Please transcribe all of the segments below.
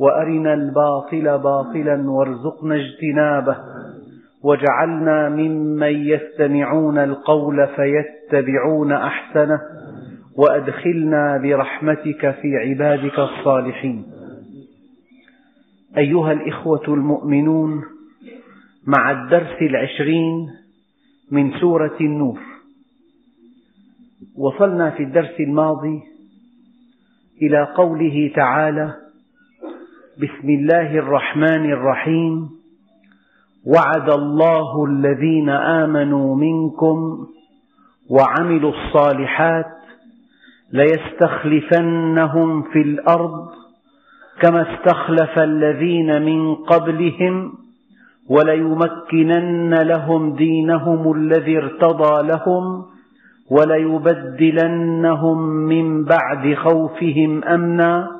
وأرنا الباطل باطلا وارزقنا اجتنابه واجعلنا ممن يستمعون القول فيتبعون أحسنه وأدخلنا برحمتك في عبادك الصالحين. أيها الإخوة المؤمنون مع الدرس العشرين من سورة النور وصلنا في الدرس الماضي إلى قوله تعالى بسم الله الرحمن الرحيم. وعد الله الذين آمنوا منكم وعملوا الصالحات ليستخلفنهم في الأرض كما استخلف الذين من قبلهم وليمكنن لهم دينهم الذي ارتضى لهم وليبدلنهم من بعد خوفهم أمنا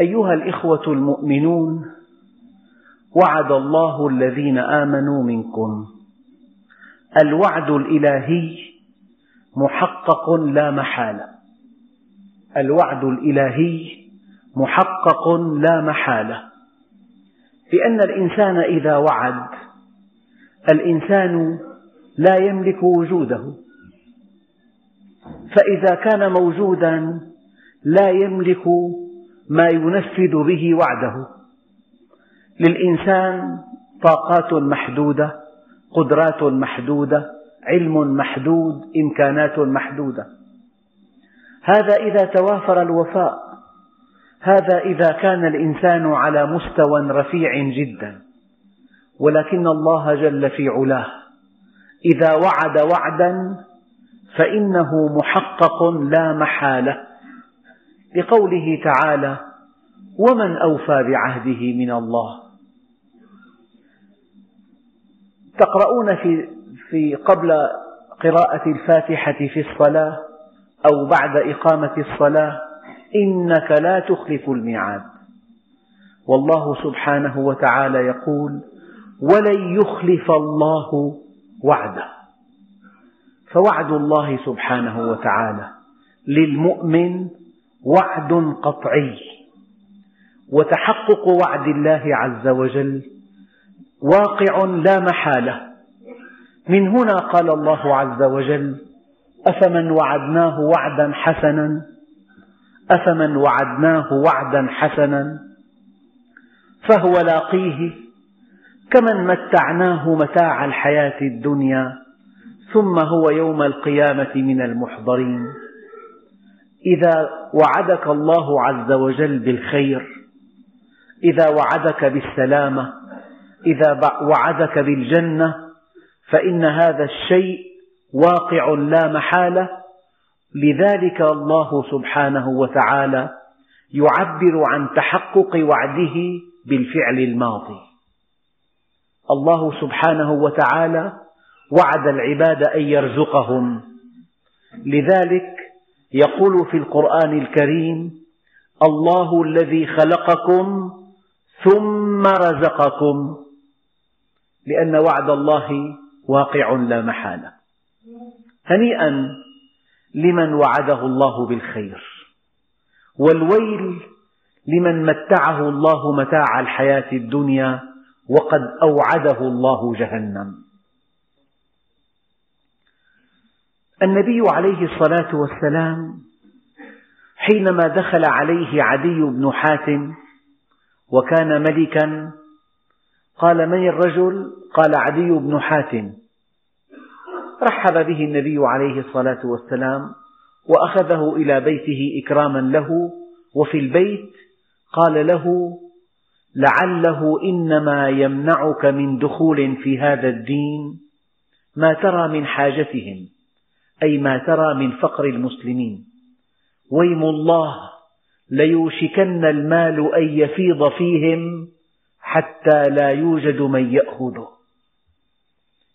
أيها الإخوة المؤمنون وعد الله الذين آمنوا منكم. الوعد الإلهي محقق لا محالة. الوعد الإلهي محقق لا محالة. لأن الإنسان إذا وعد الإنسان لا يملك وجوده. فإذا كان موجودا لا يملك ما ينفذ به وعده. للإنسان طاقات محدودة قدرات محدودة علم محدود إمكانات محدودة. هذا إذا توافر الوفاء. هذا إذا كان الإنسان على مستوى رفيع جدا. ولكن الله جل في علاه. إذا وعد وعدا فإنه محقق لا محالة. لقوله تعالى ومن أوفى بعهده من الله. تقرؤون في, في قبل قراءة الفاتحة في الصلاة أو بعد إقامة الصلاة إنك لا تخلف الميعاد. والله سبحانه وتعالى يقول ولن يخلف الله وعده. فوعد الله سبحانه وتعالى للمؤمن وعد قطعي وتحقق وعد الله عز وجل واقع لا محالة. من هنا قال الله عز وجل أفمن وعدناه وعدا حسنا؟ أفمن وعدناه وعدا حسنا؟ فهو لاقيه كمن متعناه متاع الحياة الدنيا ثم هو يوم القيامة من المحضرين. إذا وعدك الله عز وجل بالخير إذا وعدك بالسلامة إذا وعدك بالجنة فإن هذا الشيء واقع لا محالة. لذلك الله سبحانه وتعالى يعبر عن تحقق وعده بالفعل الماضي. الله سبحانه وتعالى وعد العباد أن يرزقهم. لذلك يقول في القرآن الكريم الله الذي خلقكم ثم رزقكم. لأن وعد الله واقع لا محالة. هنيئا لمن وعده الله بالخير والويل لمن متعه الله متاع الحياة الدنيا وقد أوعده الله جهنم. النبي عليه الصلاة والسلام حينما دخل عليه عدي بن حاتم وكان ملكا قال من الرجل؟ قال عدي بن حاتم. رحب به النبي عليه الصلاة والسلام وأخذه إلى بيته إكراما له وفي البيت قال له لعله إنما يمنعك من دخول في هذا الدين ما ترى من حاجتهم. أي ما ترى من فقر المسلمين. ويم الله ليوشكن المال أن يفيض فيهم حتى لا يوجد من يأخذه.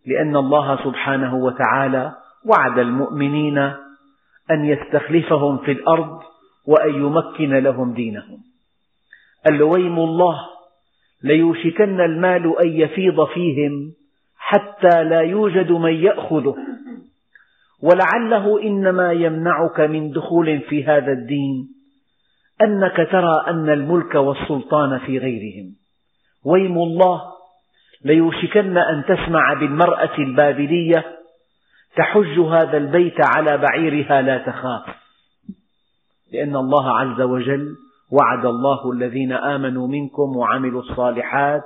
لأن الله سبحانه وتعالى وعد المؤمنين أن يستخلفهم في الأرض وأن يمكن لهم دينهم. الويم الله ليوشكن المال أن يفيض فيهم حتى لا يوجد من يأخذه. ولعله إنما يمنعك من دخول في هذا الدين أنك ترى أن الملك والسلطان في غيرهم. ويم الله ليوشكن أن تسمع بالمرأة البابلية تحج هذا البيت على بعيرها لا تخاف. لأن الله عز وجل وعد الله الذين آمنوا منكم وعملوا الصالحات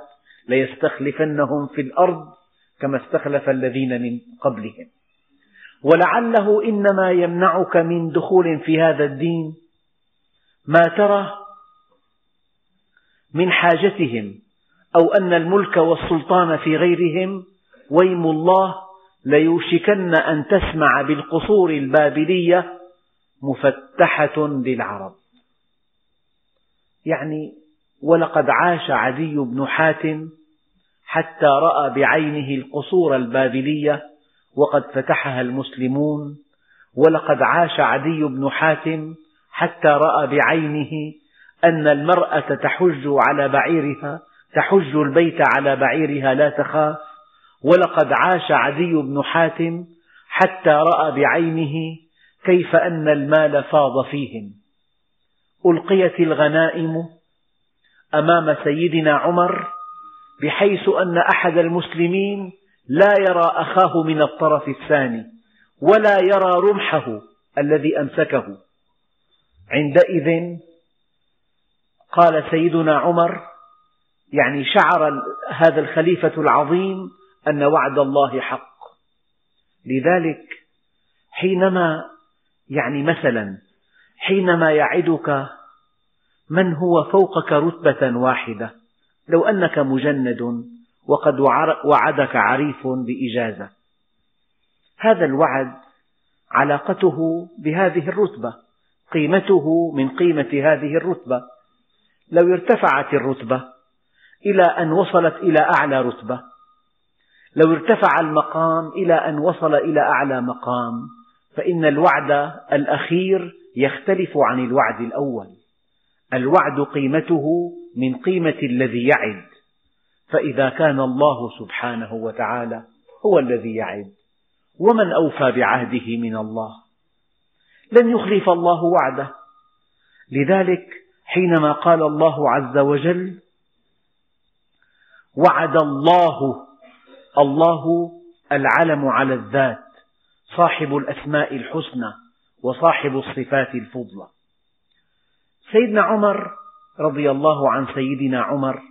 ليستخلفنهم في الأرض كما استخلف الذين من قبلهم. ولعله إنما يمنعك من دخول في هذا الدين ما ترى من حاجتهم أو أن الملك والسلطان في غيرهم ويم الله ليوشكن أن تسمع بالقصور البابلية مفتحة للعرب. يعني ولقد عاش عدي بن حاتم حتى رأى بعينه القصور البابلية وقد فتحها المسلمون ولقد عاش عدي بن حاتم حتى رأى بعينه أن المرأة تحج على بعيرها تحج البيت على بعيرها لا تخاف ولقد عاش عدي بن حاتم حتى رأى بعينه كيف أن المال فاض فيهم. ألقيت الغنائم أمام سيدنا عمر بحيث أن أحد المسلمين لا يرى أخاه من الطرف الثاني ولا يرى رمحه الذي أمسكه. عندئذ قال سيدنا عمر يعني شعر هذا الخليفة العظيم أن وعد الله حق. لذلك حينما يعني مثلا حينما يعدك من هو فوقك رتبة واحدة لو أنك مجند وقد وعدك عريف بإجازة. هذا الوعد علاقته بهذه الرتبة قيمته من قيمة هذه الرتبة. لو ارتفعت الرتبة إلى أن وصلت إلى أعلى رتبة لو ارتفع المقام إلى أن وصل إلى أعلى مقام فإن الوعد الأخير يختلف عن الوعد الأول. الوعد قيمته من قيمة الذي يعد. فإذا كان الله سبحانه وتعالى هو الذي يعد ومن أوفى بعهده من الله. لن يخلف الله وعده. لذلك حينما قال الله عز وجل وعد الله الله العلم على الذات صاحب الأسماء الحسنى وصاحب الصفات الفضلى. سيدنا عمر رضي الله عن سيدنا عمر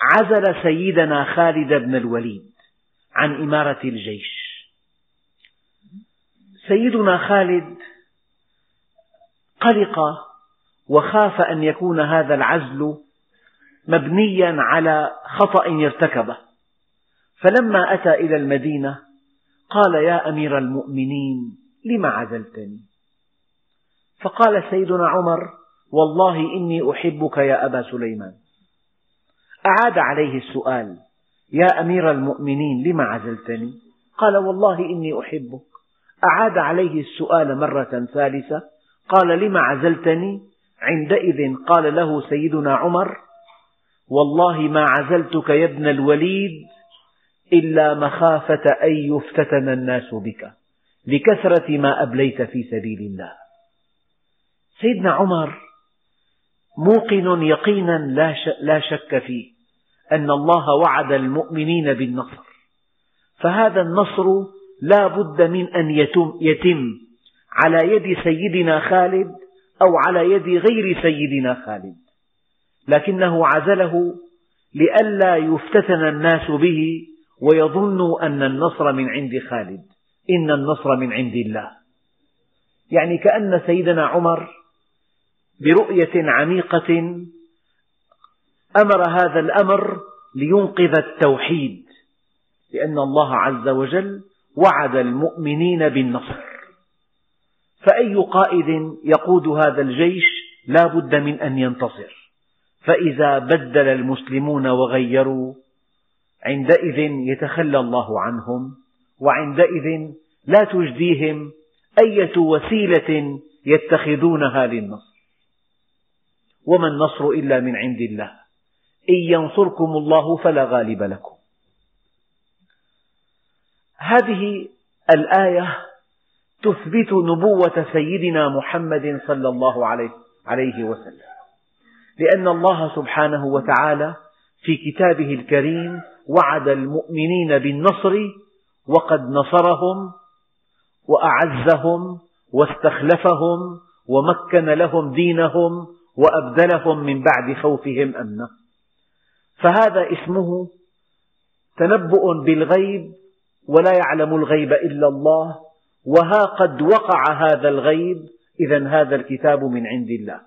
عزل سيدنا خالد بن الوليد عن إمارة الجيش. سيدنا خالد قلق وخاف أن يكون هذا العزل مبنيا على خطأ ارتكبه. فلما أتى إلى المدينة قال يا أمير المؤمنين لم عزلتني؟ فقال سيدنا عمر والله إني أحبك يا أبا سليمان. أعاد عليه السؤال يا أمير المؤمنين لم عزلتني؟ قال والله إني أحبك. أعاد عليه السؤال مرة ثالثة قال لم عزلتني؟ عندئذ قال له سيدنا عمر والله ما عزلتك يا ابن الوليد إلا مخافة أن يفتتن الناس بك لكثرة ما أبليت في سبيل الله. سيدنا عمر موقن يقينا لا شك فيه. أن الله وعد المؤمنين بالنصر. فهذا النصر لا بد من أن يتم, يتم على يد سيدنا خالد أو على يد غير سيدنا خالد. لكنه عزله لئلا يفتتن الناس به ويظنوا أن النصر من عند خالد. إن النصر من عند الله. يعني كأن سيدنا عمر برؤية عميقة أمر هذا الأمر لينقذ التوحيد لأن الله عز وجل وعد المؤمنين بالنصر. فأي قائد يقود هذا الجيش لا بد من أن ينتصر. فإذا بدل المسلمون وغيروا عندئذ يتخلى الله عنهم وعندئذ لا تجديهم أية وسيلة يتخذونها للنصر. وما النصر إلا من عند الله. إن ينصركم الله فلا غالب لكم. هذه الآية تثبت نبوة سيدنا محمد صلى الله عليه وسلم. لأن الله سبحانه وتعالى في كتابه الكريم وعد المؤمنين بالنصر وقد نصرهم وأعزهم واستخلفهم ومكن لهم دينهم وأبدلهم من بعد خوفهم أمنا فهذا اسمه تنبؤ بالغيب ولا يعلم الغيب إلا الله وها قد وقع هذا الغيب إذا هذا الكتاب من عند الله.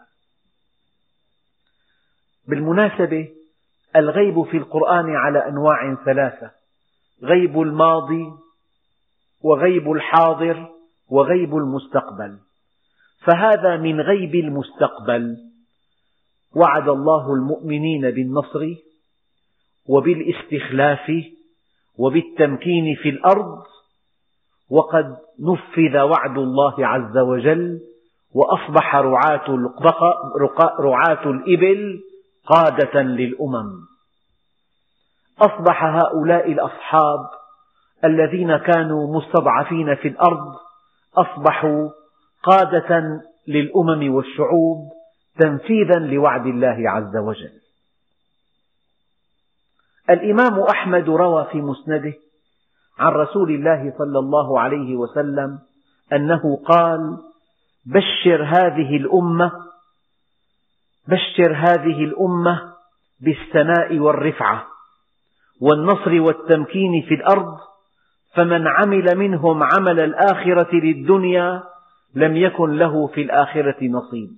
بالمناسبة الغيب في القرآن على أنواع ثلاثة غيب الماضي وغيب الحاضر وغيب المستقبل. فهذا من غيب المستقبل. وعد الله المؤمنين بالنصر وبالاستخلاف وبالتمكين في الأرض وقد نفذ وعد الله عز وجل وأصبح رعاة, رعاة الإبل قادة للأمم. أصبح هؤلاء الأصحاب الذين كانوا مستضعفين في الأرض أصبحوا قادة للأمم والشعوب تنفيذا لوعد الله عز وجل. الإمام أحمد روى في مسنده عن رسول الله صلى الله عليه وسلم أنه قال بشر هذه الأمة بشر هذه الأمة بالثناء والرفعة والنصر والتمكين في الأرض فمن عمل منهم عمل الآخرة للدنيا لم يكن له في الآخرة نصيب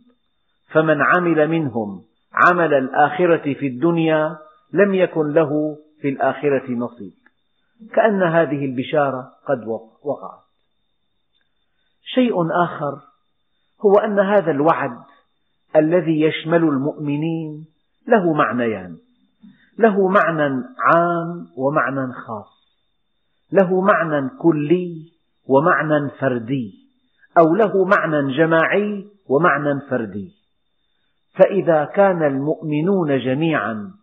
فمن عمل منهم عمل الآخرة في الدنيا لم يكن له في الآخرة نصيب. كأن هذه البشارة قد وقعت. شيء آخر هو أن هذا الوعد الذي يشمل المؤمنين له معنيان. له معنى عام ومعنى خاص. له معنى كلي ومعنى فردي. أو له معنى جماعي ومعنى فردي. فإذا كان المؤمنون جميعا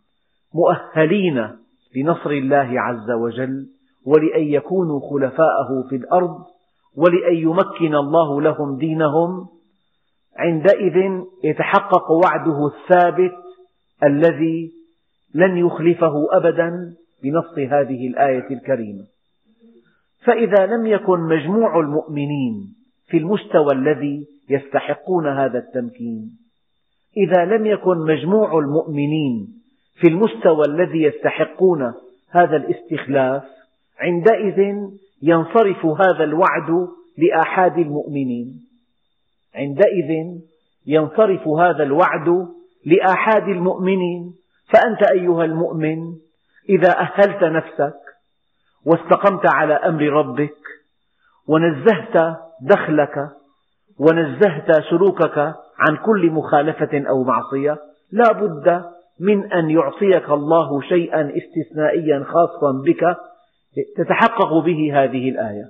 مؤهلين لنصر الله عز وجل ولأن يكونوا خلفاءه في الأرض ولأن يمكن الله لهم دينهم عندئذ يتحقق وعده الثابت الذي لن يخلفه أبدا بنص هذه الآية الكريمة. فإذا لم يكن مجموع المؤمنين في المستوى الذي يستحقون هذا التمكين إذا لم يكن مجموع المؤمنين في المستوى الذي يستحقون هذا الاستخلاف عندئذ ينصرف هذا الوعد لآحاد المؤمنين. عندئذ ينصرف هذا الوعد لآحاد المؤمنين. فأنت أيها المؤمن إذا أهلت نفسك واستقمت على أمر ربك ونزهت دخلك ونزهت سلوكك عن كل مخالفة أو معصية لا بد من أن يعطيك الله شيئا استثنائيا خاصا بك تتحقق به هذه الآية.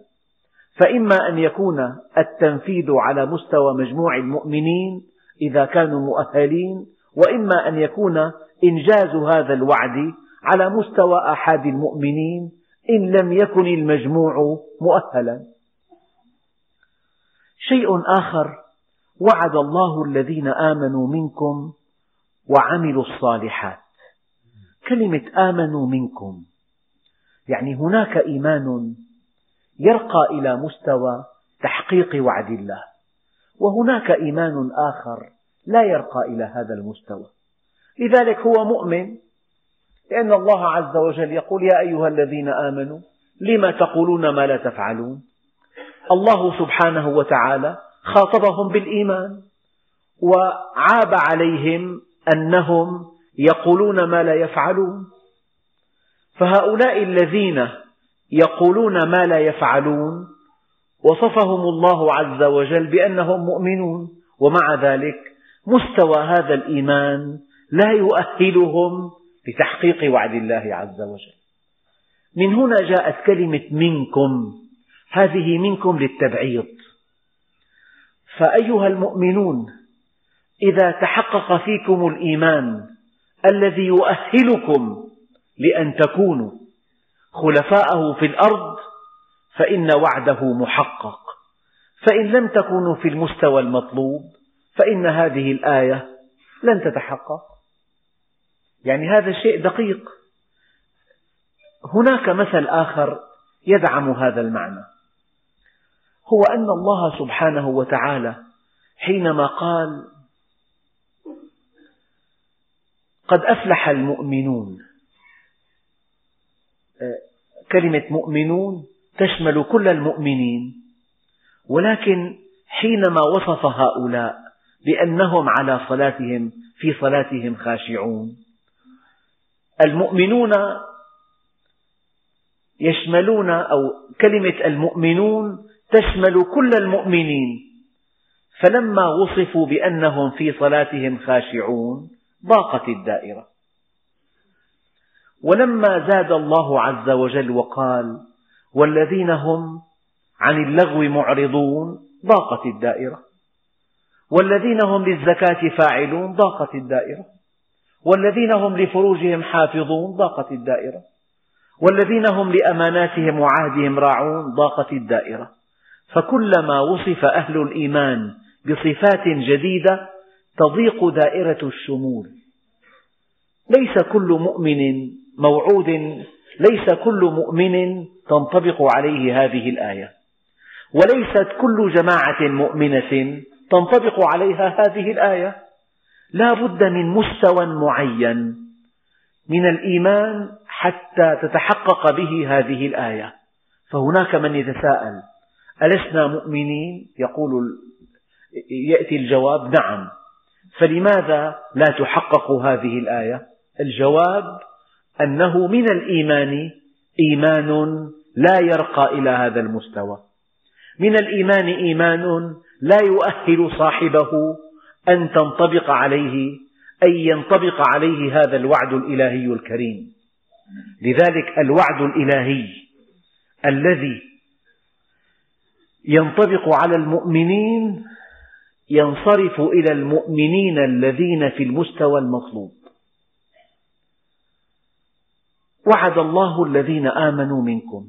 فإما أن يكون التنفيذ على مستوى مجموع المؤمنين إذا كانوا مؤهلين وإما أن يكون إنجاز هذا الوعد على مستوى آحاد المؤمنين إن لم يكن المجموع مؤهلا. شيء آخر وعد الله الذين آمنوا منكم وعملوا الصالحات. كلمة آمنوا منكم. يعني هناك إيمان يرقى إلى مستوى تحقيق وعد الله. وهناك إيمان آخر لا يرقى إلى هذا المستوى. لذلك هو مؤمن لأن الله عز وجل يقول يا أيها الذين آمنوا لم تقولون ما لا تفعلون؟ الله سبحانه وتعالى خاطبهم بالإيمان وعاب عليهم أنهم يقولون ما لا يفعلون. فهؤلاء الذين يقولون ما لا يفعلون وصفهم الله عز وجل بأنهم مؤمنون. ومع ذلك مستوى هذا الإيمان لا يؤهلهم لتحقيق وعد الله عز وجل. من هنا جاءت كلمة منكم. هذه منكم للتبعيض. فأيها المؤمنون إذا تحقق فيكم الإيمان الذي يؤهلكم لأن تكونوا خلفاءه في الأرض فإن وعده محقق. فإن لم تكونوا في المستوى المطلوب فإن هذه الآية لن تتحقق. يعني هذا شيء دقيق. هناك مثل آخر يدعم هذا المعنى. هو أن الله سبحانه وتعالى حينما قال قد أفلح المؤمنون. كلمة مؤمنون تشمل كل المؤمنين ولكن حينما وصف هؤلاء بأنهم على صلاتهم في صلاتهم خاشعون. المؤمنون يشملون أو كلمة المؤمنون تشمل كل المؤمنين فلما وصفوا بأنهم في صلاتهم خاشعون ضاقت الدائرة. ولما زاد الله عز وجل وقال والذين هم عن اللغو معرضون ضاقت الدائرة. والذين هم للزكاة فاعلون ضاقت الدائرة. والذين هم لفروجهم حافظون ضاقت الدائرة. والذين هم لأماناتهم وعهدهم راعون ضاقت الدائرة. فكلما وصف أهل الإيمان بصفات جديدة تضيق دائرة الشمول. ليس كل مؤمن موعود ليس كل مؤمن تنطبق عليه هذه الآية. وليست كل جماعة مؤمنة تنطبق عليها هذه الآية. لا بد من مستوى معين من الإيمان حتى تتحقق به هذه الآية. فهناك من يتساءل ألسنا مؤمنين؟ يقول يأتي الجواب نعم. فلماذا لا تحقق هذه الآية؟ الجواب أنه من الإيمان إيمان لا يرقى إلى هذا المستوى. من الإيمان إيمان لا يؤهل صاحبه أن تنطبق عليه أي ينطبق عليه هذا الوعد الإلهي الكريم. لذلك الوعد الإلهي الذي ينطبق على المؤمنين ينصرف إلى المؤمنين الذين في المستوى المطلوب وعد الله الذين آمنوا منكم.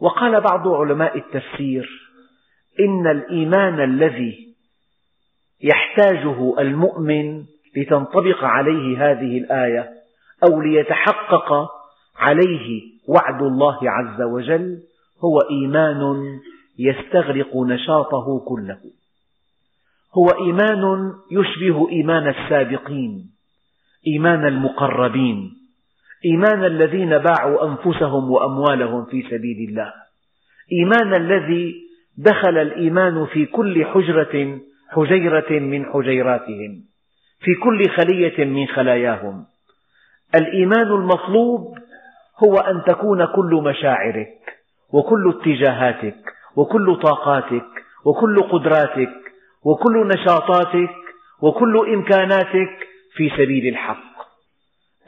وقال بعض علماء التفسير إن الإيمان الذي يحتاجه المؤمن لتنطبق عليه هذه الآية أو ليتحقق عليه وعد الله عز وجل هو إيمان يستغرق نشاطه كله. هو إيمان يشبه إيمان السابقين إيمان المقربين إيمان الذين باعوا أنفسهم وأموالهم في سبيل الله إيمان الذي دخل الإيمان في كل حجرة حجيرة من حجيراتهم في كل خلية من خلاياهم. الإيمان المطلوب هو أن تكون كل مشاعرك وكل اتجاهاتك وكل طاقاتك وكل قدراتك وكل نشاطاتك وكل إمكاناتك في سبيل الحق.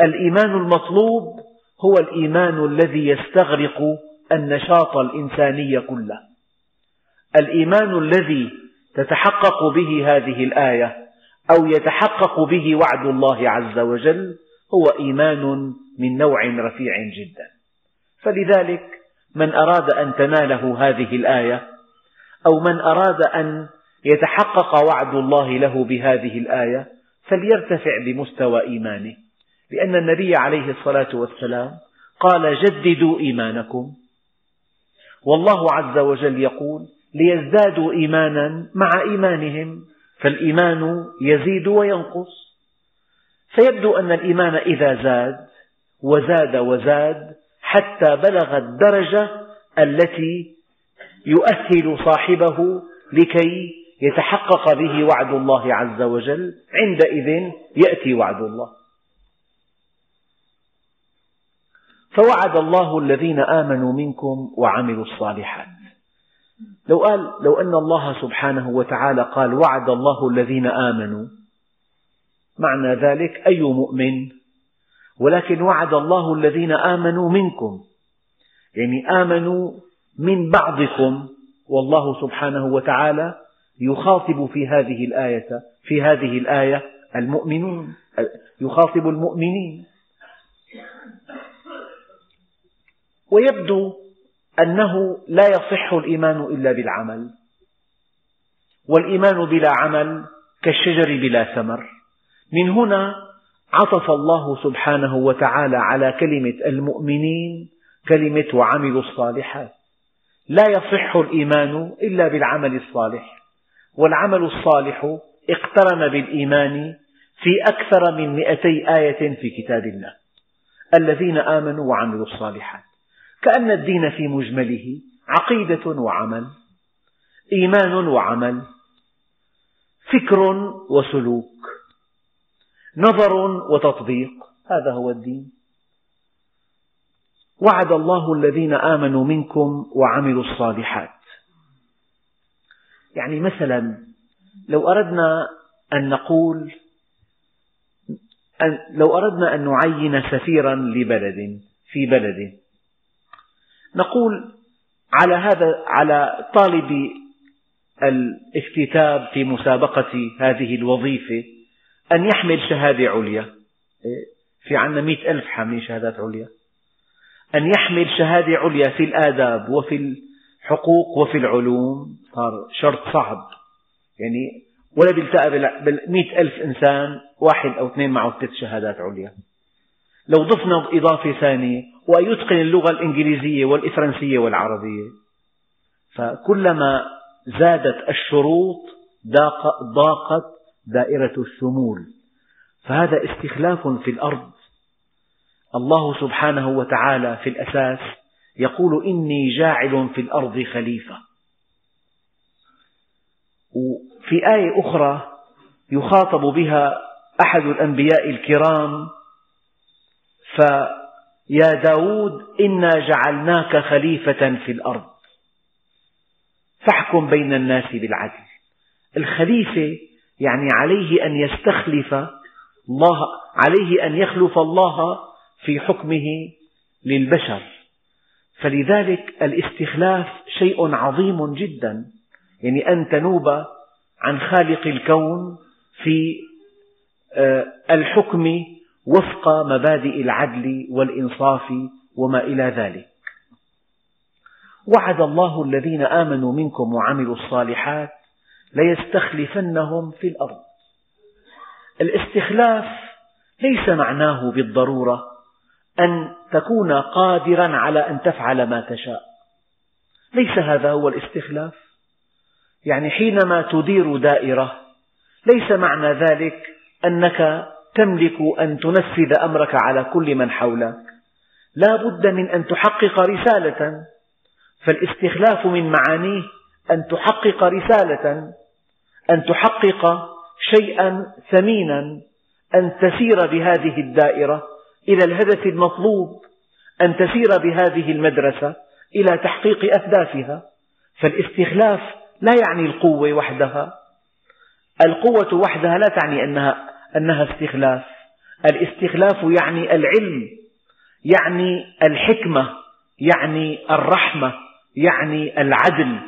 الإيمان المطلوب هو الإيمان الذي يستغرق النشاط الإنساني كله. الإيمان الذي تتحقق به هذه الآية أو يتحقق به وعد الله عز وجل هو إيمان من نوع رفيع جدا. فلذلك من أراد أن تناله هذه الآية أو من أراد أن يتحقق وعد الله له بهذه الآية فليرتفع بمستوى إيمانه. لأن النبي عليه الصلاة والسلام قال جددوا إيمانكم. والله عز وجل يقول ليزدادوا إيمانا مع إيمانهم فالإيمان يزيد وينقص. فيبدو أن الإيمان إذا زاد وزاد وزاد حتى بلغ الدرجة التي يؤهل صاحبه لكي يتحقق به وعد الله عز وجل عندئذ يأتي وعد الله. فوعد الله الذين آمنوا منكم وعملوا الصالحات. لو قال لو أن الله سبحانه وتعالى قال وعد الله الذين آمنوا معنى ذلك أي مؤمن؟ ولكن وعد الله الذين آمنوا منكم. يعني آمنوا من بعضكم والله سبحانه وتعالى يخاطب في هذه الآية في هذه الآية المؤمنون يخاطب المؤمنين. ويبدو أنه لا يصح الإيمان إلا بالعمل. والإيمان بلا عمل كالشجر بلا ثمر. من هنا عطف الله سبحانه وتعالى على كلمة المؤمنين كلمة وعملوا الصالحات. لا يصح الإيمان إلا بالعمل الصالح. والعمل الصالح اقترن بالإيمان في أكثر من مئتي آية في كتاب الله. الذين آمنوا وعملوا الصالحات. كأن الدين في مجمله عقيدة وعمل إيمان وعمل فكر وسلوك نظر وتطبيق. هذا هو الدين. وعد الله الذين آمنوا منكم وعملوا الصالحات. يعني مثلا لو أردنا أن نقول أن لو أردنا أن نعين سفيرا لبلد في بلد. نقول على هذا على طالب الاكتتاب في مسابقة هذه الوظيفة أن يحمل شهادة عليا. في عنا مئة ألف حاملين شهادات عليا. أن يحمل شهادة عليا في الآداب وفي الحقوق وفي العلوم صار شرط صعب. يعني ولا بيلتقى بالمئة ألف إنسان واحد أو اثنين معه ثلاث شهادات عليا. لو ضفنا إضافة ثانية وأن يتقن اللغة الإنجليزية والإفرنسية والعربية. فكلما زادت الشروط ضاقت دائرة الشمول فهذا استخلاف في الأرض. الله سبحانه وتعالى في الأساس يقول إني جاعل في الأرض خليفة. وفي آية أخرى يخاطب بها أحد الأنبياء الكرام فيا داود إنا جعلناك خليفة في الأرض. فاحكم بين الناس بالعدل. الخليفة يعني عليه أن يستخلف الله عليه أن يخلف الله في حكمه للبشر. فلذلك الاستخلاف شيء عظيم جدا. يعني أن تنوب عن خالق الكون في آه، الحكم وفق مبادئ العدل والإنصاف وما إلى ذلك. وعد الله الذين آمنوا منكم وعملوا الصالحات ليستخلفنهم في الأرض. الاستخلاف ليس معناه بالضرورة أن تكون قادرا على أن تفعل ما تشاء. ليس هذا هو الاستخلاف؟ يعني حينما تدير دائرة ليس معنى ذلك أنك تملك أن تنفذ أمرك على كل من حولك. لا بد من أن تحقق رسالة فالاستخلاف من معانيه أن تحقق رسالة أن تحقق شيئا ثمينا أن تسير بهذه الدائرة. إلى الهدف المطلوب أن تسير بهذه المدرسة إلى تحقيق أهدافها. فالاستخلاف لا يعني القوة وحدها. القوة وحدها لا تعني أنها, أنها استخلاف. الاستخلاف يعني العلم يعني الحكمة يعني الرحمة يعني العدل.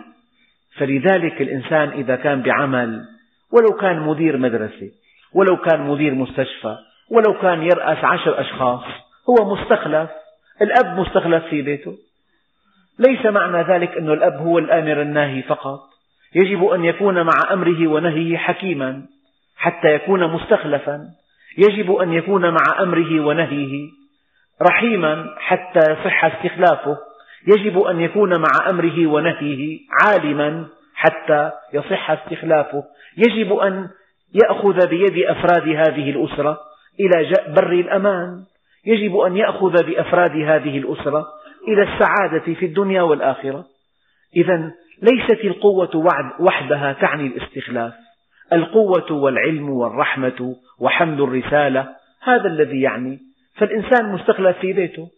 فلذلك الإنسان إذا كان بعمل ولو كان مدير مدرسة ولو كان مدير مستشفى ولو كان يرأس عشر أشخاص هو مستخلف. الأب مستخلف في بيته. ليس معنى ذلك أن الأب هو الآمر الناهي فقط. يجب أن يكون مع أمره ونهيه حكيما حتى يكون مستخلفا. يجب أن يكون مع أمره ونهيه رحيما حتى يصح استخلافه. يجب أن يكون مع أمره ونهيه عالما حتى يصح استخلافه. يجب أن يأخذ بيد أفراد هذه الأسرة إلى بر الأمان. يجب أن يأخذ بأفراد هذه الأسرة إلى السعادة في الدنيا والآخرة. إذا ليست القوة وحدها تعني الاستخلاف. القوة والعلم والرحمة وحمل الرسالة هذا الذي يعني. فالإنسان مستخلف في بيته.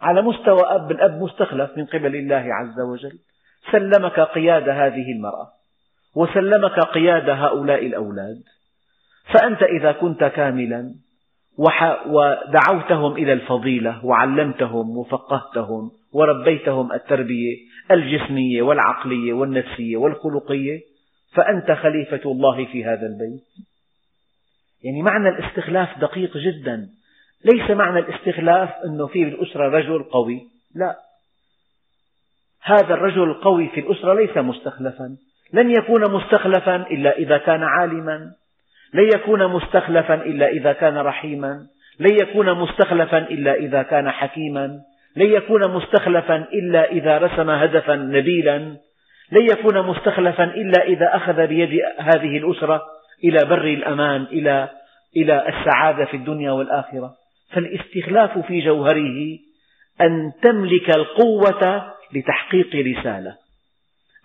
على مستوى أب الأب مستخلف من قبل الله عز وجل. سلمك قيادة هذه المرأة وسلمك قيادة هؤلاء الأولاد. فأنت إذا كنت كاملا ودعوتهم إلى الفضيلة وعلمتهم وفقهتهم وربيتهم التربية الجسمية والعقلية والنفسية والخلقية فأنت خليفة الله في هذا البيت. يعني معنى الاستخلاف دقيق جدا. ليس معنى الاستخلاف أنه في بالأسرة رجل قوي لا. هذا الرجل القوي في الأسرة ليس مستخلفا. لن يكون مستخلفا إلا إذا كان عالما. لن يكون مستخلفا إلا إذا كان رحيما. لن يكون مستخلفا إلا إذا كان حكيما. لن يكون مستخلفا إلا إذا رسم هدفا نبيلا. لن يكون مستخلفا إلا إذا أخذ بيد هذه الأسرة إلى بر الأمان إلى إلى السعادة في الدنيا والآخرة. فالاستخلاف في جوهره أن تملك القوة لتحقيق رسالة.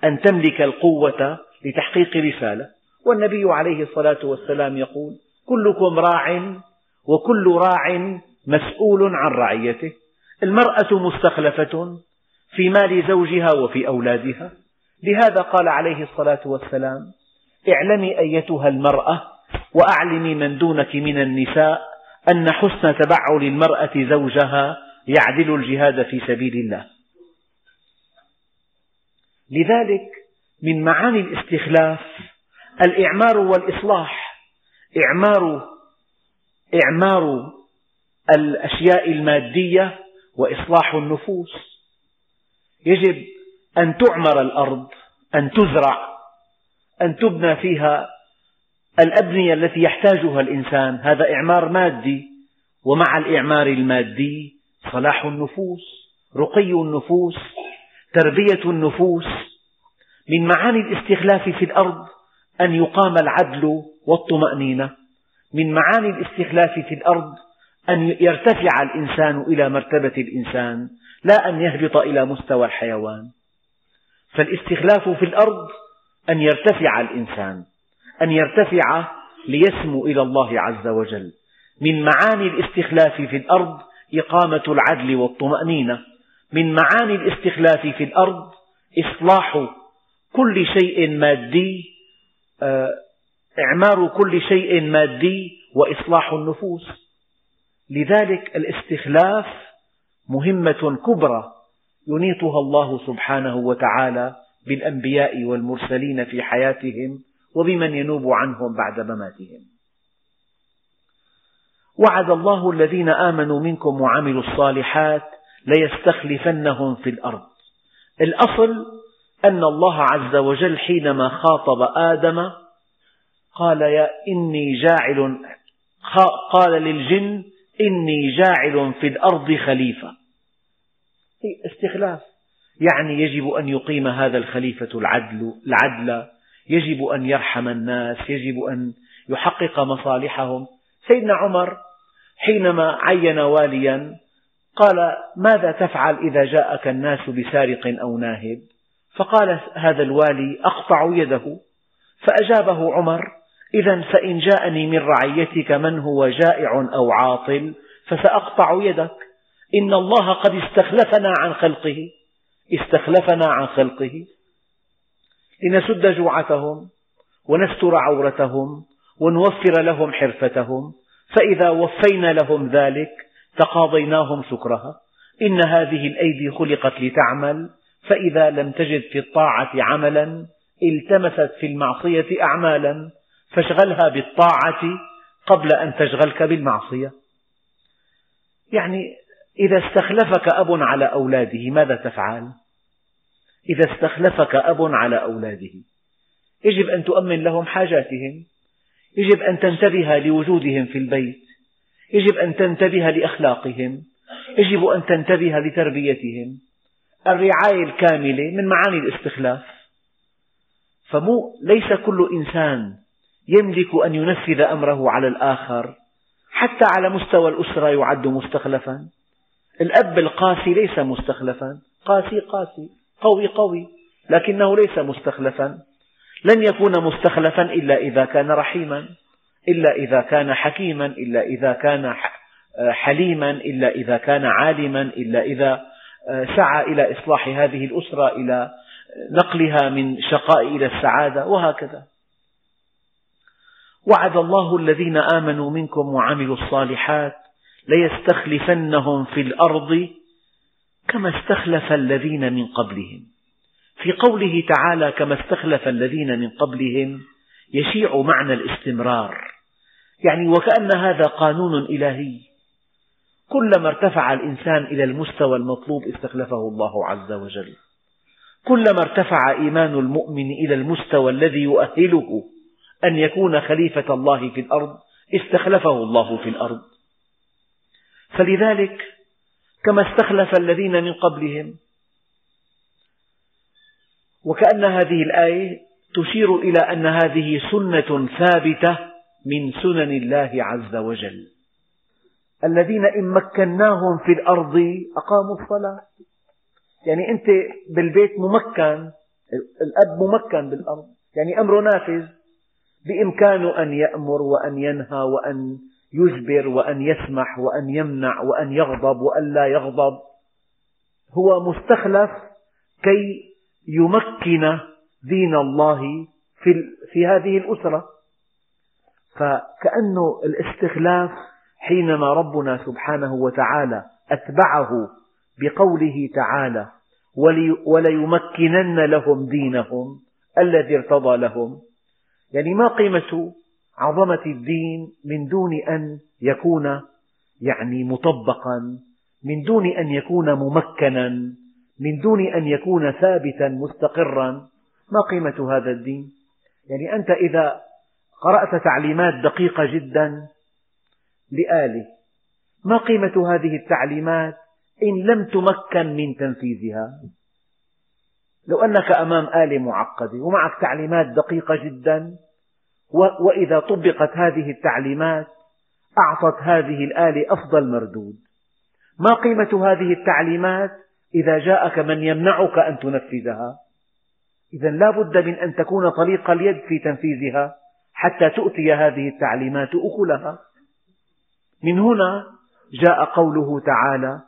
أن تملك القوة لتحقيق رسالة. والنبي عليه الصلاة والسلام يقول كلكم راع وكل راع مسؤول عن رعيته. المرأة مستخلفة في مال زوجها وفي أولادها. لهذا قال عليه الصلاة والسلام اعلمي أيتها المرأة وأعلمي من دونك من النساء أن حسن تبعل المرأة زوجها يعدل الجهاد في سبيل الله. لذلك من معاني الاستخلاف الإعمار والإصلاح. إعمار إعمار الأشياء المادية وإصلاح النفوس. يجب أن تعمر الأرض أن تزرع أن تبنى فيها الأبنية التي يحتاجها الإنسان. هذا إعمار مادي ومع الإعمار المادي صلاح النفوس رقي النفوس تربية النفوس. من معاني الاستخلاف في الأرض أن يقام العدل والطمأنينة. من معاني الاستخلاف في الأرض أن يرتفع الإنسان إلى مرتبة الإنسان لا أن يهبط إلى مستوى الحيوان. فالاستخلاف في الأرض أن يرتفع الإنسان أن يرتفع ليسمو إلى الله عز وجل. من معاني الاستخلاف في الأرض إقامة العدل والطمأنينة. من معاني الاستخلاف في الأرض إصلاح كل شيء مادي إعمار كل شيء مادي وإصلاح النفوس. لذلك الاستخلاف مهمة كبرى ينيطها الله سبحانه وتعالى بالأنبياء والمرسلين في حياتهم وبمن ينوب عنهم بعد مماتهم. وعد الله الذين آمنوا منكم وعملوا الصالحات ليستخلفنهم في الأرض. الأصل أن الله عز وجل حينما خاطب آدم قال يا إني جاعل قال للجن إني جاعل في الأرض خليفة. استخلاف. يعني يجب أن يقيم هذا الخليفة العدل, العدل يجب أن يرحم الناس يجب أن يحقق مصالحهم. سيدنا عمر حينما عين واليا قال ماذا تفعل إذا جاءك الناس بسارق أو ناهب؟ فقال هذا الوالي أقطع يده. فأجابه عمر إذا فإن جاءني من رعيتك من هو جائع أو عاطل فسأقطع يدك. إن الله قد استخلفنا عن خلقه. استخلفنا عن خلقه. لنسد جوعتهم ونستر عورتهم ونوفر لهم حرفتهم. فإذا وفينا لهم ذلك تقاضيناهم شكرها. إن هذه الأيدي خلقت لتعمل. فإذا لم تجد في الطاعة عملا التمست في المعصية أعمالا فاشغلها بالطاعة قبل أن تشغلك بالمعصية يعني إذا استخلفك أب على أولاده ماذا تفعل؟ إذا استخلفك أب على أولاده يجب أن تؤمن لهم حاجاتهم يجب أن تنتبه لوجودهم في البيت يجب أن تنتبه لأخلاقهم يجب أن تنتبه لتربيتهم الرعاية الكاملة من معاني الاستخلاف. فمو ليس كل إنسان يملك أن ينفذ أمره على الآخر حتى على مستوى الأسرة يعد مستخلفا. الأب القاسي ليس مستخلفا. قاسي قاسي قوي قوي لكنه ليس مستخلفا. لن يكون مستخلفا إلا إذا كان رحيما إلا إذا كان حكيما إلا إذا كان حليما إلا إذا كان عالما إلا إذا سعى إلى إصلاح هذه الأسرة إلى نقلها من شقاء إلى السعادة وهكذا. وعد الله الذين آمنوا منكم وعملوا الصالحات ليستخلفنهم في الأرض كما استخلف الذين من قبلهم. في قوله تعالى كما استخلف الذين من قبلهم يشيع معنى الاستمرار. يعني وكأن هذا قانون إلهي. كلما ارتفع الإنسان إلى المستوى المطلوب استخلفه الله عز وجل. كلما ارتفع إيمان المؤمن إلى المستوى الذي يؤهله أن يكون خليفة الله في الأرض استخلفه الله في الأرض. فلذلك كما استخلف الذين من قبلهم وكأن هذه الآية تشير إلى أن هذه سنة ثابتة من سنن الله عز وجل. الذين إن مكناهم في الأرض أقاموا الصلاة. يعني أنت بالبيت ممكن الأب ممكن بالأرض. يعني أمره نافذ بإمكانه أن يأمر وأن ينهى وأن يجبر وأن يسمح وأن يمنع وأن يغضب وأن لا يغضب. هو مستخلف كي يمكن دين الله في, في هذه الأسرة. فكأن الاستخلاف حينما ربنا سبحانه وتعالى أتبعه بقوله تعالى وليمكنن لهم دينهم الذي ارتضى لهم. يعني ما قيمة عظمة الدين من دون أن يكون يعني مطبقا من دون أن يكون ممكنا من دون أن يكون ثابتا مستقرا. ما قيمة هذا الدين؟ يعني أنت إذا قرأت تعليمات دقيقة جدا لآلة. ما قيمة هذه التعليمات إن لم تمكن من تنفيذها؟ لو أنك أمام آلة معقدة ومعك تعليمات دقيقة جدا وإذا طبقت هذه التعليمات أعطت هذه الآلة أفضل مردود. ما قيمة هذه التعليمات إذا جاءك من يمنعك أن تنفذها؟ إذا لا بد من أن تكون طليق اليد في تنفيذها حتى تؤتي هذه التعليمات أكلها. من هنا جاء قوله تعالى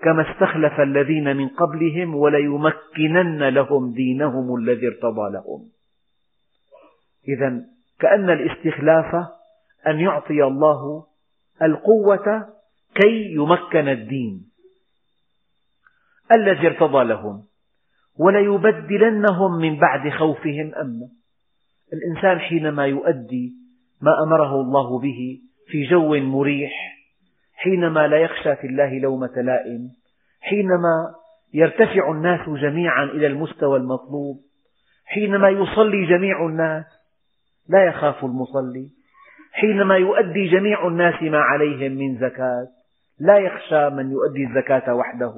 كما استخلف الذين من قبلهم وليمكنن لهم دينهم الذي ارتضى لهم. إذا كأن الاستخلاف أن يعطي الله القوة كي يمكن الدين الذي ارتضى لهم وليبدلنهم من بعد خوفهم أمنا الإنسان حينما يؤدي ما أمره الله به في جو مريح حينما لا يخشى في الله لومة لائم حينما يرتفع الناس جميعا إلى المستوى المطلوب حينما يصلي جميع الناس لا يخاف المصلي حينما يؤدي جميع الناس ما عليهم من زكاة لا يخشى من يؤدي الزكاة وحده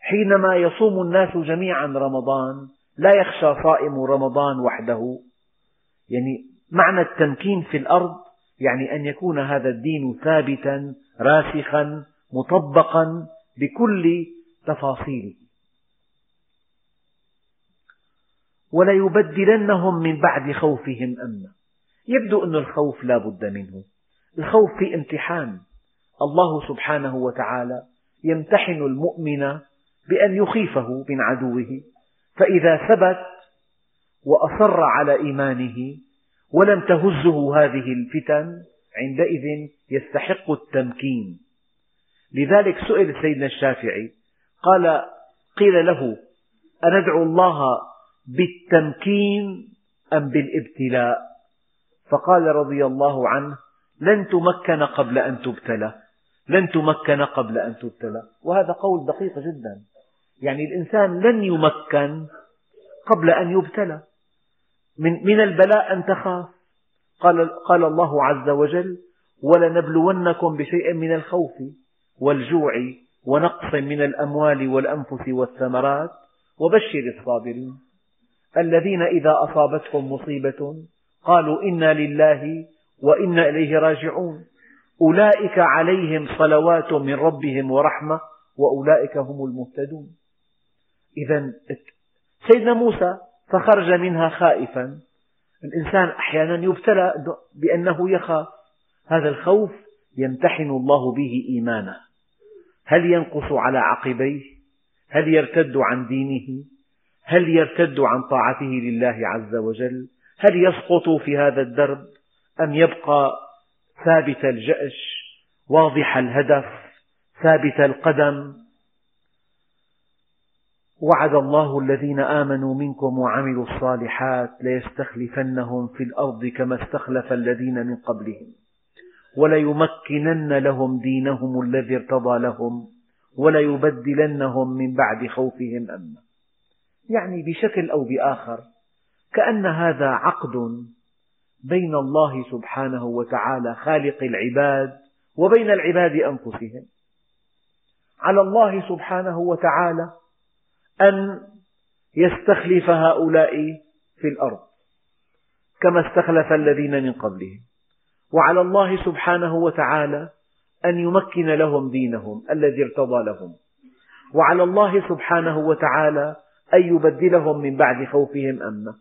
حينما يصوم الناس جميعا رمضان لا يخشى صائم رمضان وحده. يعني معنى التمكين في الأرض يعني أن يكون هذا الدين ثابتا راسخا مطبقا بكل تفاصيله. وليبدلنهم من بعد خوفهم أمنا. يبدو أن الخوف لا بد منه. الخوف في امتحان. الله سبحانه وتعالى يمتحن المؤمن بأن يخيفه من عدوه. فإذا ثبت وأصر على إيمانه ولم تهزه هذه الفتن عندئذ يستحق التمكين. لذلك سئل سيدنا الشافعي قال قيل له أندعو الله بالتمكين أم بالابتلاء؟ فقال رضي الله عنه لن تمكن قبل أن تبتلى لن تمكن قبل أن تبتلى. وهذا قول دقيق جدا. يعني الإنسان لن يمكن قبل أن يبتلى. من, من البلاء أن تخاف. قال, قال الله عز وجل ولنبلونكم بشيء من الخوف والجوع ونقص من الأموال والأنفس والثمرات وبشر الصابرين. الذين إذا أصابتهم مصيبة قالوا إنا لله وإنا إليه راجعون. أولئك عليهم صلوات من ربهم ورحمة وأولئك هم المهتدون. إذا سيدنا موسى فخرج منها خائفا. الإنسان أحيانا يبتلى بأنه يخاف هذا الخوف يمتحن الله به إيمانه. هل ينقص على عقبيه؟ هل يرتد عن دينه؟ هل يرتد عن طاعته لله عز وجل؟ هل يسقط في هذا الدرب؟ أم يبقى ثابت الجأش واضح الهدف ثابت القدم؟ وعد الله الذين آمنوا منكم وعملوا الصالحات ليستخلفنهم في الأرض كما استخلف الذين من قبلهم وليمكنن لهم دينهم الذي ارتضى لهم وليبدلنهم من بعد خوفهم أمنا. يعني بشكل أو بآخر كأن هذا عقد بين الله سبحانه وتعالى خالق العباد وبين العباد أنفسهم. على الله سبحانه وتعالى أن يستخلف هؤلاء في الأرض كما استخلف الذين من قبلهم. وعلى الله سبحانه وتعالى أن يمكن لهم دينهم الذي ارتضى لهم. وعلى الله سبحانه وتعالى أن يبدلهم من بعد خوفهم أمنا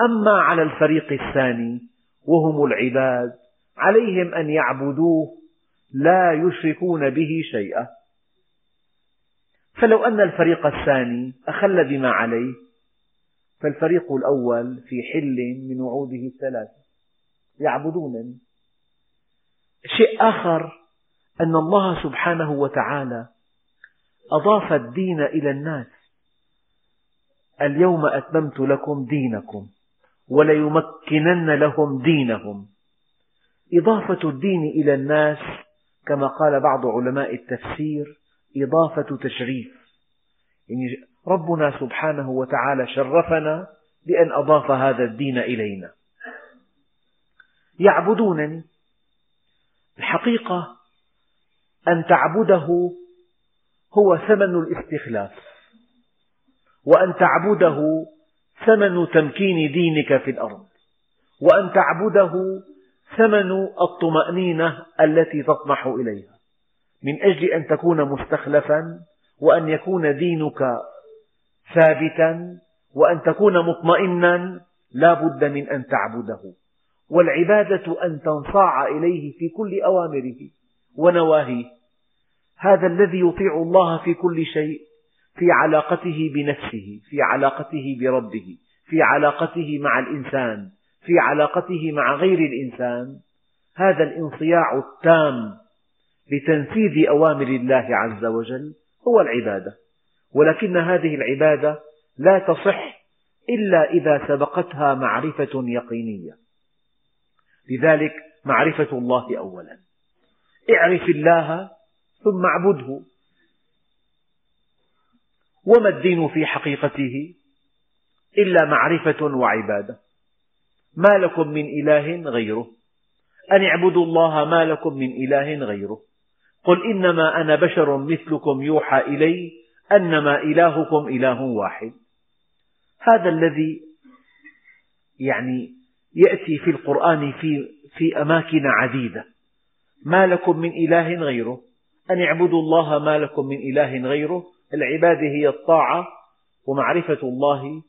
أما على الفريق الثاني وهم العباد عليهم أن يعبدوه لا يشركون به شيئا. فلو أن الفريق الثاني أخل بما عليه فالفريق الأول في حل من وعوده الثلاثة يعبدونني. شيء آخر أن الله سبحانه وتعالى أضاف الدين إلى الناس. اليوم أتممت لكم دينكم وليمكنن لهم دينهم. إضافة الدين إلى الناس كما قال بعض علماء التفسير إضافة تشريف. يعني ربنا سبحانه وتعالى شرفنا بأن أضاف هذا الدين إلينا. يعبدونني. الحقيقة أن تعبده هو ثمن الاستخلاف. وأن تعبده ثمن تمكين دينك في الأرض. وأن تعبده ثمن الطمأنينة التي تطمح إليها. من أجل أن تكون مستخلفا وأن يكون دينك ثابتا وأن تكون مطمئنا لا بد من أن تعبده. والعبادة أن تنصاع إليه في كل أوامره ونواهيه. هذا الذي يطيع الله في كل شيء في علاقته بنفسه في علاقته بربه في علاقته مع الإنسان في علاقته مع غير الإنسان. هذا الانصياع التام لتنفيذ أوامر الله عز وجل هو العبادة. ولكن هذه العبادة لا تصح إلا إذا سبقتها معرفة يقينية. لذلك معرفة الله أولا. اعرف الله ثم اعبده. وما الدين في حقيقته إلا معرفة وعبادة. ما لكم من إله غيره. أن اعبدوا الله ما لكم من إله غيره. قل إنما أنا بشر مثلكم يوحى إلي أنما إلهكم إله واحد. هذا الذي يعني يأتي في القرآن في, في أماكن عديدة. ما لكم من إله غيره؟ أن اعبدوا الله ما لكم من إله غيره؟ العبادة هي الطاعة ومعرفة الله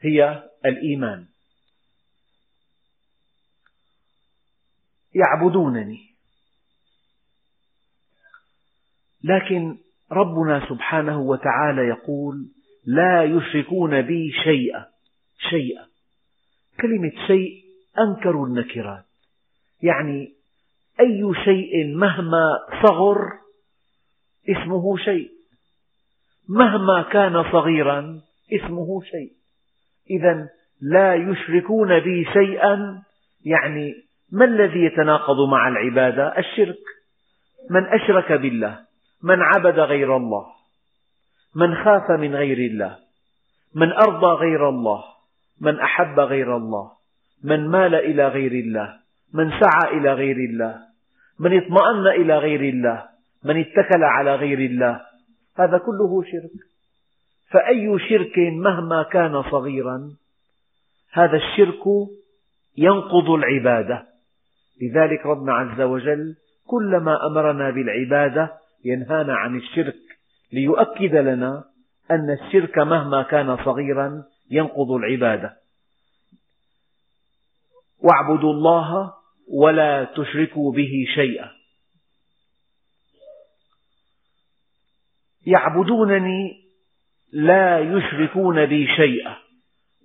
هي الإيمان. يعبدونني. لكن ربنا سبحانه وتعالى يقول لا يشركون بي شيئا شيئا. كلمة شيء أنكر النكرات يعني أي شيء مهما صغر اسمه شيء. مهما كان صغيرا اسمه شيء. إذا لا يشركون بي شيئا يعني ما الذي يتناقض مع العبادة؟ الشرك. من أشرك بالله. من عبد غير الله من خاف من غير الله من أرضى غير الله من أحب غير الله من مال إلى غير الله من سعى إلى غير الله من اطمأن إلى غير الله من اتكل على غير الله. هذا كله شرك. فأي شرك مهما كان صغيرا هذا الشرك ينقض العبادة. لذلك ربنا عز وجل كلما أمرنا بالعبادة ينهانا عن الشرك ليؤكد لنا أن الشرك مهما كان صغيرا ينقض العبادة. واعبدوا الله ولا تشركوا به شيئا. يعبدونني لا يشركون بي شيئا.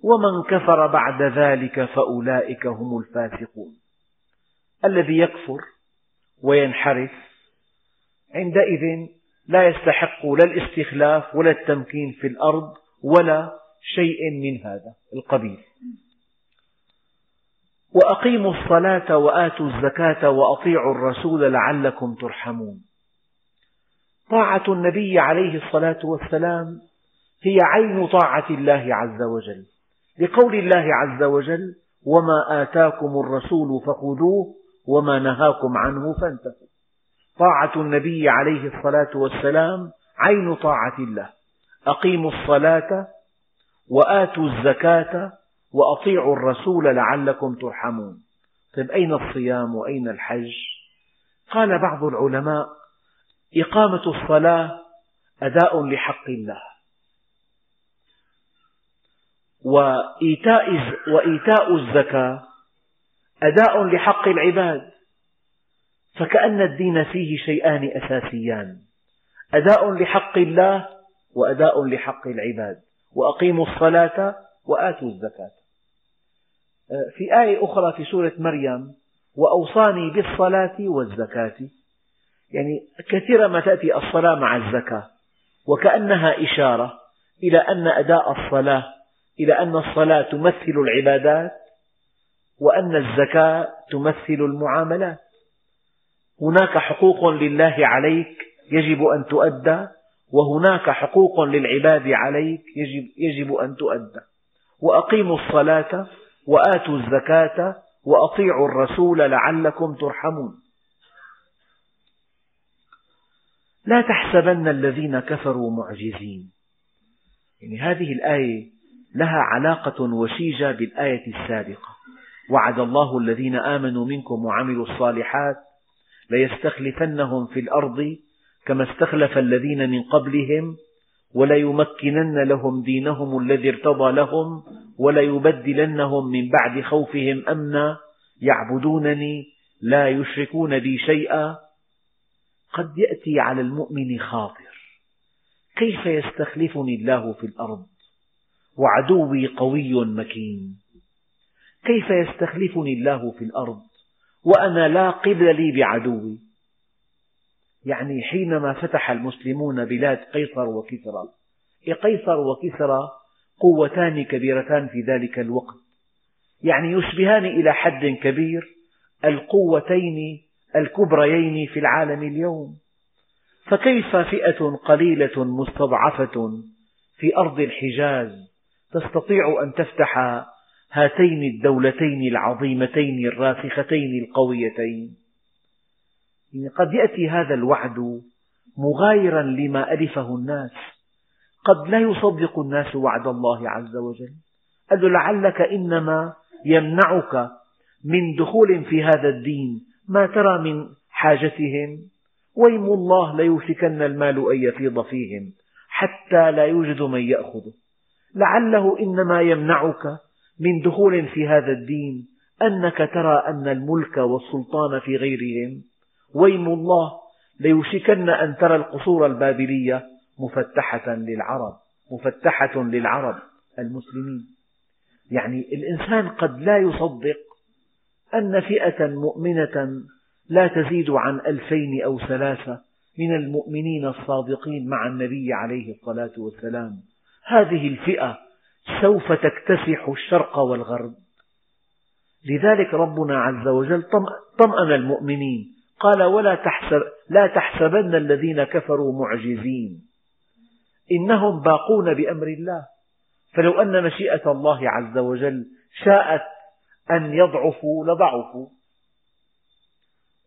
ومن كفر بعد ذلك فأولئك هم الفاسقون. الذي يكفر وينحرف عندئذ لا يستحق لا الاستخلاف ولا التمكين في الأرض ولا شيء من هذا القبيل. وأقيموا الصلاة وآتوا الزكاة وأطيعوا الرسول لعلكم ترحمون. طاعة النبي عليه الصلاة والسلام هي عين طاعة الله عز وجل. لقول الله عز وجل وما آتاكم الرسول فخذوه وما نهاكم عنه فانتهوا. طاعة النبي عليه الصلاة والسلام عين طاعة الله. أقيموا الصلاة وآتوا الزكاة وأطيعوا الرسول لعلكم ترحمون. طيب أين الصيام وأين الحج؟ قال بعض العلماء إقامة الصلاة أداء لحق الله. وإيتاء, الزكاة أداء لحق العباد. فكأن الدين فيه شيئان أساسيان. أداء لحق الله وأداء لحق العباد. وأقيموا الصلاة وآتوا الزكاة. في آية أخرى في سورة مريم وأوصاني بالصلاة والزكاة. يعني كثيرا ما تأتي الصلاة مع الزكاة وكأنها إشارة إلى أن أداء الصلاة إلى أن الصلاة تمثل العبادات وأن الزكاة تمثل المعاملات. هناك حقوق لله عليك يجب أن تؤدى وهناك حقوق للعباد عليك يجب, يجب أن تؤدى. وأقيموا الصلاة وآتوا الزكاة وأطيعوا الرسول لعلكم ترحمون. لا تحسبن الذين كفروا معجزين. يعني هذه الآية لها علاقة وشيجة بالآية السابقة. وعد الله الذين آمنوا منكم وعملوا الصالحات ليستخلفنهم في الأرض كما استخلف الذين من قبلهم وليمكنن لهم دينهم الذي ارتضى لهم وليبدلنهم من بعد خوفهم أمنا. يعبدونني لا يشركون بي شيئا. قد يأتي على المؤمن خاطر. كيف يستخلفني الله في الأرض؟ وعدوي قوي مكين. كيف يستخلفني الله في الأرض؟ وأنا لا قبل لي بعدوي. يعني حينما فتح المسلمون بلاد قيصر وكسرى قيصر وكسرى قوتان كبيرتان في ذلك الوقت. يعني يشبهان إلى حد كبير القوتين الكبريين في العالم اليوم. فكيف فئة قليلة مستضعفة في أرض الحجاز تستطيع أن تفتح هاتين الدولتين العظيمتين الراسختين القويتين. يعني قد يأتي هذا الوعد مغايرا لما ألفه الناس. قد لا يصدق الناس وعد الله عز وجل. قال له لعلك إنما يمنعك من دخول في هذا الدين ما ترى من حاجتهم. ويم الله ليوشكن المال أن يفيض فيهم حتى لا يوجد من يأخذه. لعله إنما يمنعك من دخول في هذا الدين أنك ترى أن الملك والسلطان في غيرهم. ويم الله ليوشكن أن ترى القصور البابلية مفتحة للعرب مفتحة للعرب المسلمين. يعني الإنسان قد لا يصدق أن فئة مؤمنة لا تزيد عن ألفين أو ثلاثة من المؤمنين الصادقين مع النبي عليه الصلاة والسلام. هذه الفئة سوف تكتسح الشرق والغرب. لذلك ربنا عز وجل طمأن المؤمنين. قال ولا تحسب لا تحسبن الذين كفروا معجزين. إنهم باقون بأمر الله. فلو أن مشيئة الله عز وجل شاءت أن يضعفوا لضعفوا.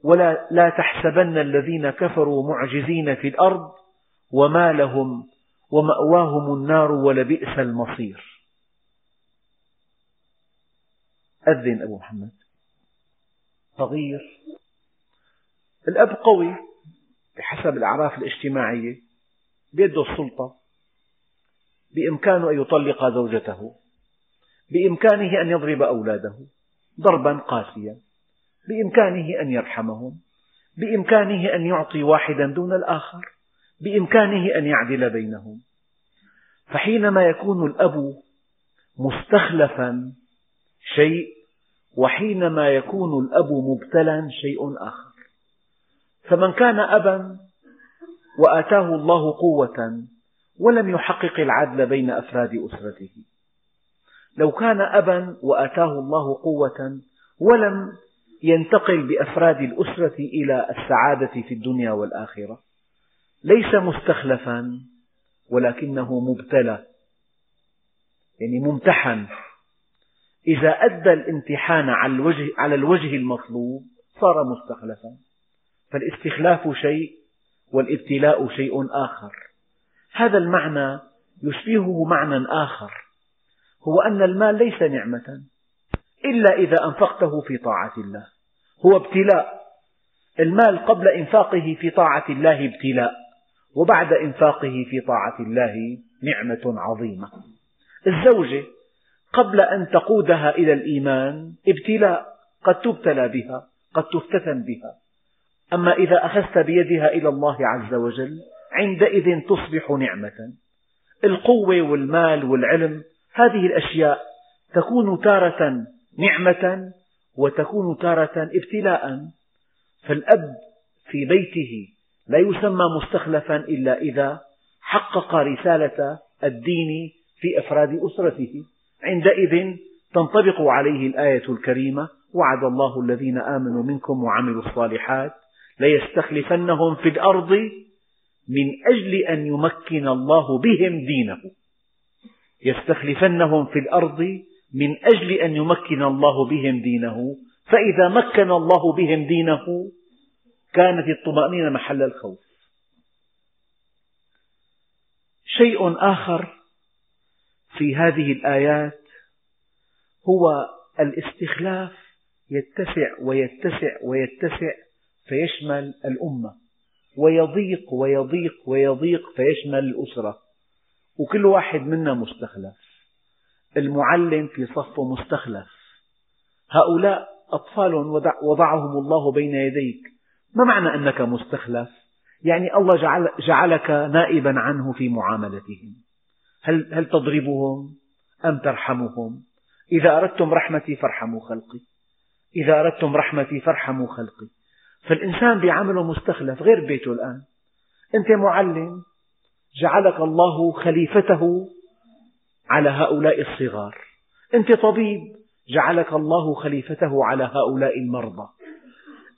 ولا لا تحسبن الذين كفروا معجزين في الأرض وما لهم ومأواهم النار ولبئس المصير. أذن أبو محمد. صغير. الأب قوي بحسب الأعراف الاجتماعية بيده السلطة بإمكانه أن يطلق زوجته بإمكانه أن يضرب أولاده ضربا قاسيا بإمكانه أن يرحمهم بإمكانه أن يعطي واحدا دون الآخر. بإمكانه أن يعدل بينهم. فحينما يكون الأب مستخلفا شيء وحينما يكون الأب مبتلا شيء آخر. فمن كان أبا وآتاه الله قوة ولم يحقق العدل بين أفراد أسرته. لو كان أبا وآتاه الله قوة ولم ينتقل بأفراد الأسرة إلى السعادة في الدنيا والآخرة. ليس مستخلفا ولكنه مبتلى. يعني ممتحن. إذا أدى الامتحان على الوجه, على الوجه المطلوب صار مستخلفا. فالاستخلاف شيء والابتلاء شيء آخر. هذا المعنى يشبهه معنى آخر. هو أن المال ليس نعمة إلا إذا أنفقته في طاعة الله. هو ابتلاء. المال قبل إنفاقه في طاعة الله ابتلاء. وبعد إنفاقه في طاعة الله نعمة عظيمة. الزوجة قبل أن تقودها إلى الإيمان ابتلاء قد تبتلى بها قد تفتتن بها. أما إذا أخذت بيدها إلى الله عز وجل عندئذ تصبح نعمة. القوة والمال والعلم هذه الأشياء تكون تارة نعمة وتكون تارة ابتلاء. فالأب في بيته لا يسمى مستخلفا إلا إذا حقق رسالة الدين في أفراد أسرته. عندئذ تنطبق عليه الآية الكريمة وعد الله الذين آمنوا منكم وعملوا الصالحات ليستخلفنهم في الأرض من أجل أن يمكن الله بهم دينه. يستخلفنهم في الأرض من أجل أن يمكن الله بهم دينه. فإذا مكن الله بهم دينه كانت الطمأنينة محل الخوف. شيء آخر في هذه الآيات هو الاستخلاف يتسع ويتسع ويتسع فيشمل الأمة ويضيق ويضيق ويضيق فيشمل الأسرة وكل واحد منا مستخلف. المعلم في صفه مستخلف. هؤلاء أطفال وضعهم الله بين يديك. ما معنى أنك مستخلف؟ يعني الله جعل جعلك نائبا عنه في معاملتهم. هل, هل تضربهم أم ترحمهم؟ إذا أردتم رحمتي فارحموا خلقي. إذا أردتم رحمتي فارحموا خلقي. فالإنسان بيعامله مستخلف غير بيته الآن. أنت معلم. جعلك الله خليفته على هؤلاء الصغار. أنت طبيب. جعلك الله خليفته على هؤلاء المرضى.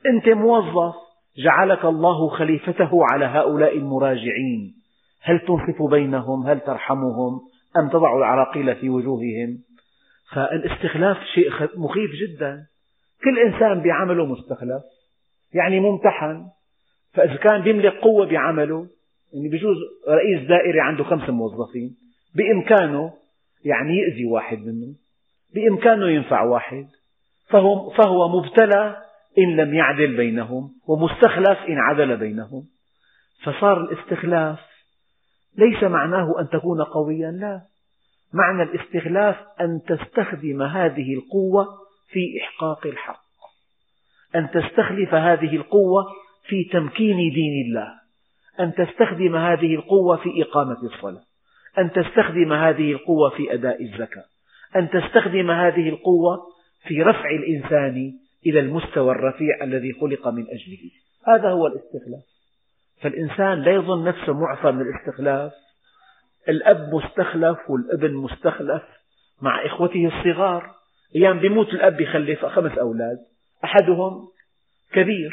أنت موظف جعلك الله خليفته على هؤلاء المراجعين. هل تنصف بينهم؟ هل ترحمهم؟ أم تضع العراقيل في وجوههم؟ فالاستخلاف شيء مخيف جدا. كل إنسان بعمله مستخلف يعني ممتحن. فإذا كان يملك قوة بعمله يعني بجوز رئيس دائرة عنده خمس موظفين بإمكانه يعني يأذي واحد منهم بإمكانه ينفع واحد. فهو, فهو مبتلى إن لم يعدل بينهم ومستخلف إن عدل بينهم. فصار الاستخلاف ليس معناه أن تكون قويا لا. معنى الاستخلاف أن تستخدم هذه القوة في إحقاق الحق. أن تستخلف هذه القوة في تمكين دين الله. أن تستخدم هذه القوة في إقامة الصلاة. أن تستخدم هذه القوة في أداء الزكاة. أن تستخدم هذه القوة في رفع الإنسان إلى المستوى الرفيع الذي خلق من أجله. هذا هو الاستخلاف. فالإنسان لا يظن نفسه معفى من الاستخلاف. الأب مستخلف والابن مستخلف مع إخوته الصغار. أيام بيموت الأب يخلف خمس أولاد. أحدهم كبير.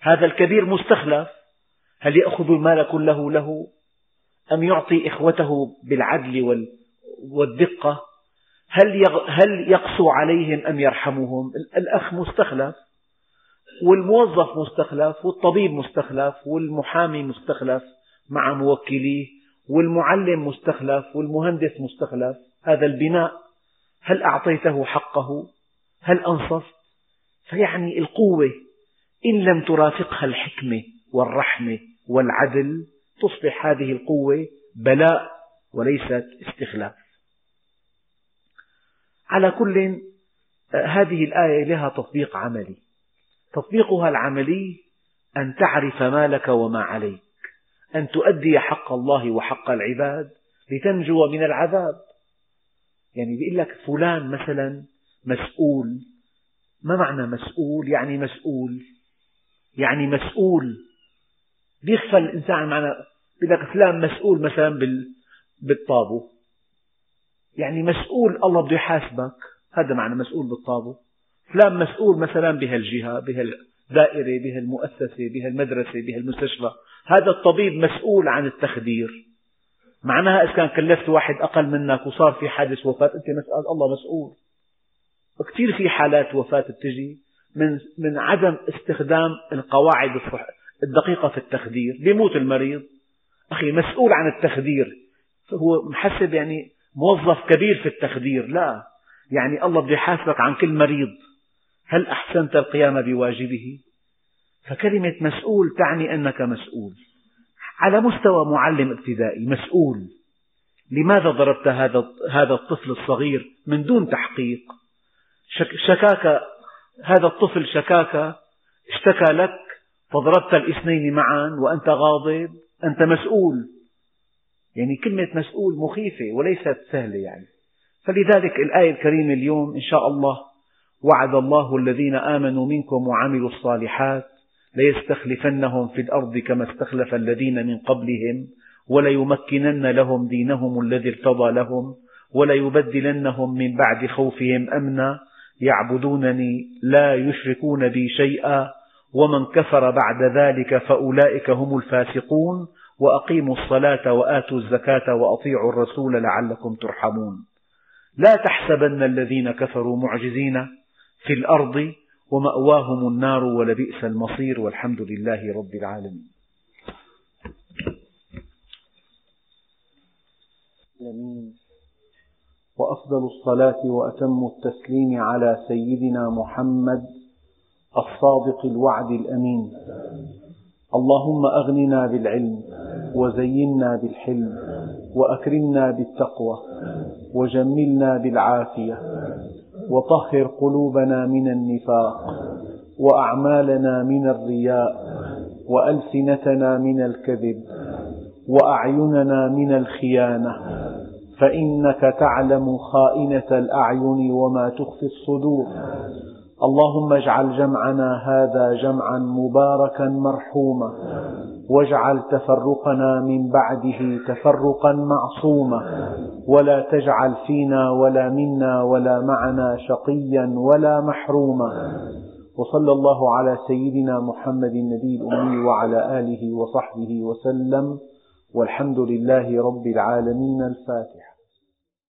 هذا الكبير مستخلف. هل يأخذ المال كله له؟ أم يعطي إخوته بالعدل والدقة؟ هل هل يقسو عليهم أم يرحمهم؟ الأخ مستخلف والموظف مستخلف والطبيب مستخلف والمحامي مستخلف مع موكليه والمعلم مستخلف والمهندس مستخلف. هذا البناء هل أعطيته حقه؟ هل أنصفت؟ فيعني القوة إن لم ترافقها الحكمة والرحمة والعدل تصبح هذه القوة بلاء وليست استخلاف. على كل هذه الآية لها تطبيق عملي. تطبيقها العملي أن تعرف ما لك وما عليك أن تؤدي حق الله وحق العباد لتنجو من العذاب. يعني بيقول لك فلان مثلا مسؤول. ما معنى مسؤول؟ يعني مسؤول. يعني مسؤول. بيخفى الإنسان معنى بيقول لك فلان مسؤول مثلا بالطابو يعني مسؤول الله بده يحاسبك. هذا معنى مسؤول بالطابو فلان مسؤول مثلا بهالجهة بهالدائرة بهالمؤسسة بهالمدرسة بهالمستشفى. هذا الطبيب مسؤول عن التخدير. معناها إذا كان كلفت واحد أقل منك وصار في حادث وفاة أنت مسأل الله مسؤول. كثير في حالات وفاة بتجي من من عدم استخدام القواعد الدقيقة في التخدير. بيموت المريض. أخي مسؤول عن التخدير. هو محسب يعني موظف كبير في التخدير لا. يعني الله بده يحاسبك عن كل مريض. هل أحسنت القيام بواجبه؟ فكلمة مسؤول تعني أنك مسؤول. على مستوى معلم ابتدائي مسؤول. لماذا ضربت هذا هذا الطفل الصغير من دون تحقيق؟ شكاك هذا الطفل شكاك اشتكى لك فضربت الاثنين معا وأنت غاضب أنت مسؤول. يعني كلمة مسؤول مخيفة وليست سهلة يعني. فلذلك الآية الكريمة اليوم إن شاء الله وعد الله الذين آمنوا منكم وعملوا الصالحات ليستخلفنهم في الأرض كما استخلف الذين من قبلهم وليمكنن لهم دينهم الذي ارتضى لهم وليبدلنهم من بعد خوفهم أمنا. يعبدونني لا يشركون بي شيئا ومن كفر بعد ذلك فأولئك هم الفاسقون. وأقيموا الصلاة وآتوا الزكاة وأطيعوا الرسول لعلكم ترحمون. لا تحسبن الذين كفروا معجزين في الأرض ومأواهم النار ولبئس المصير والحمد لله رب العالمين. وأفضل الصلاة وأتم التسليم على سيدنا محمد الصادق الوعد الأمين. اللهم أغننا بالعلم وزينا بالحلم وأكرمنا بالتقوى وجملنا بالعافية وطهر قلوبنا من النفاق وأعمالنا من الرياء وألسنتنا من الكذب وأعيننا من الخيانة فإنك تعلم خائنة الأعين وما تخفي الصدور. اللهم اجعل جمعنا هذا جمعا مباركا مرحوما. واجعل تفرقنا من بعده تفرقا معصوما. ولا تجعل فينا ولا منا ولا معنا شقيا ولا محروما. وصلى الله على سيدنا محمد النبي الأمي وعلى آله وصحبه وسلم. والحمد لله رب العالمين الفاتحة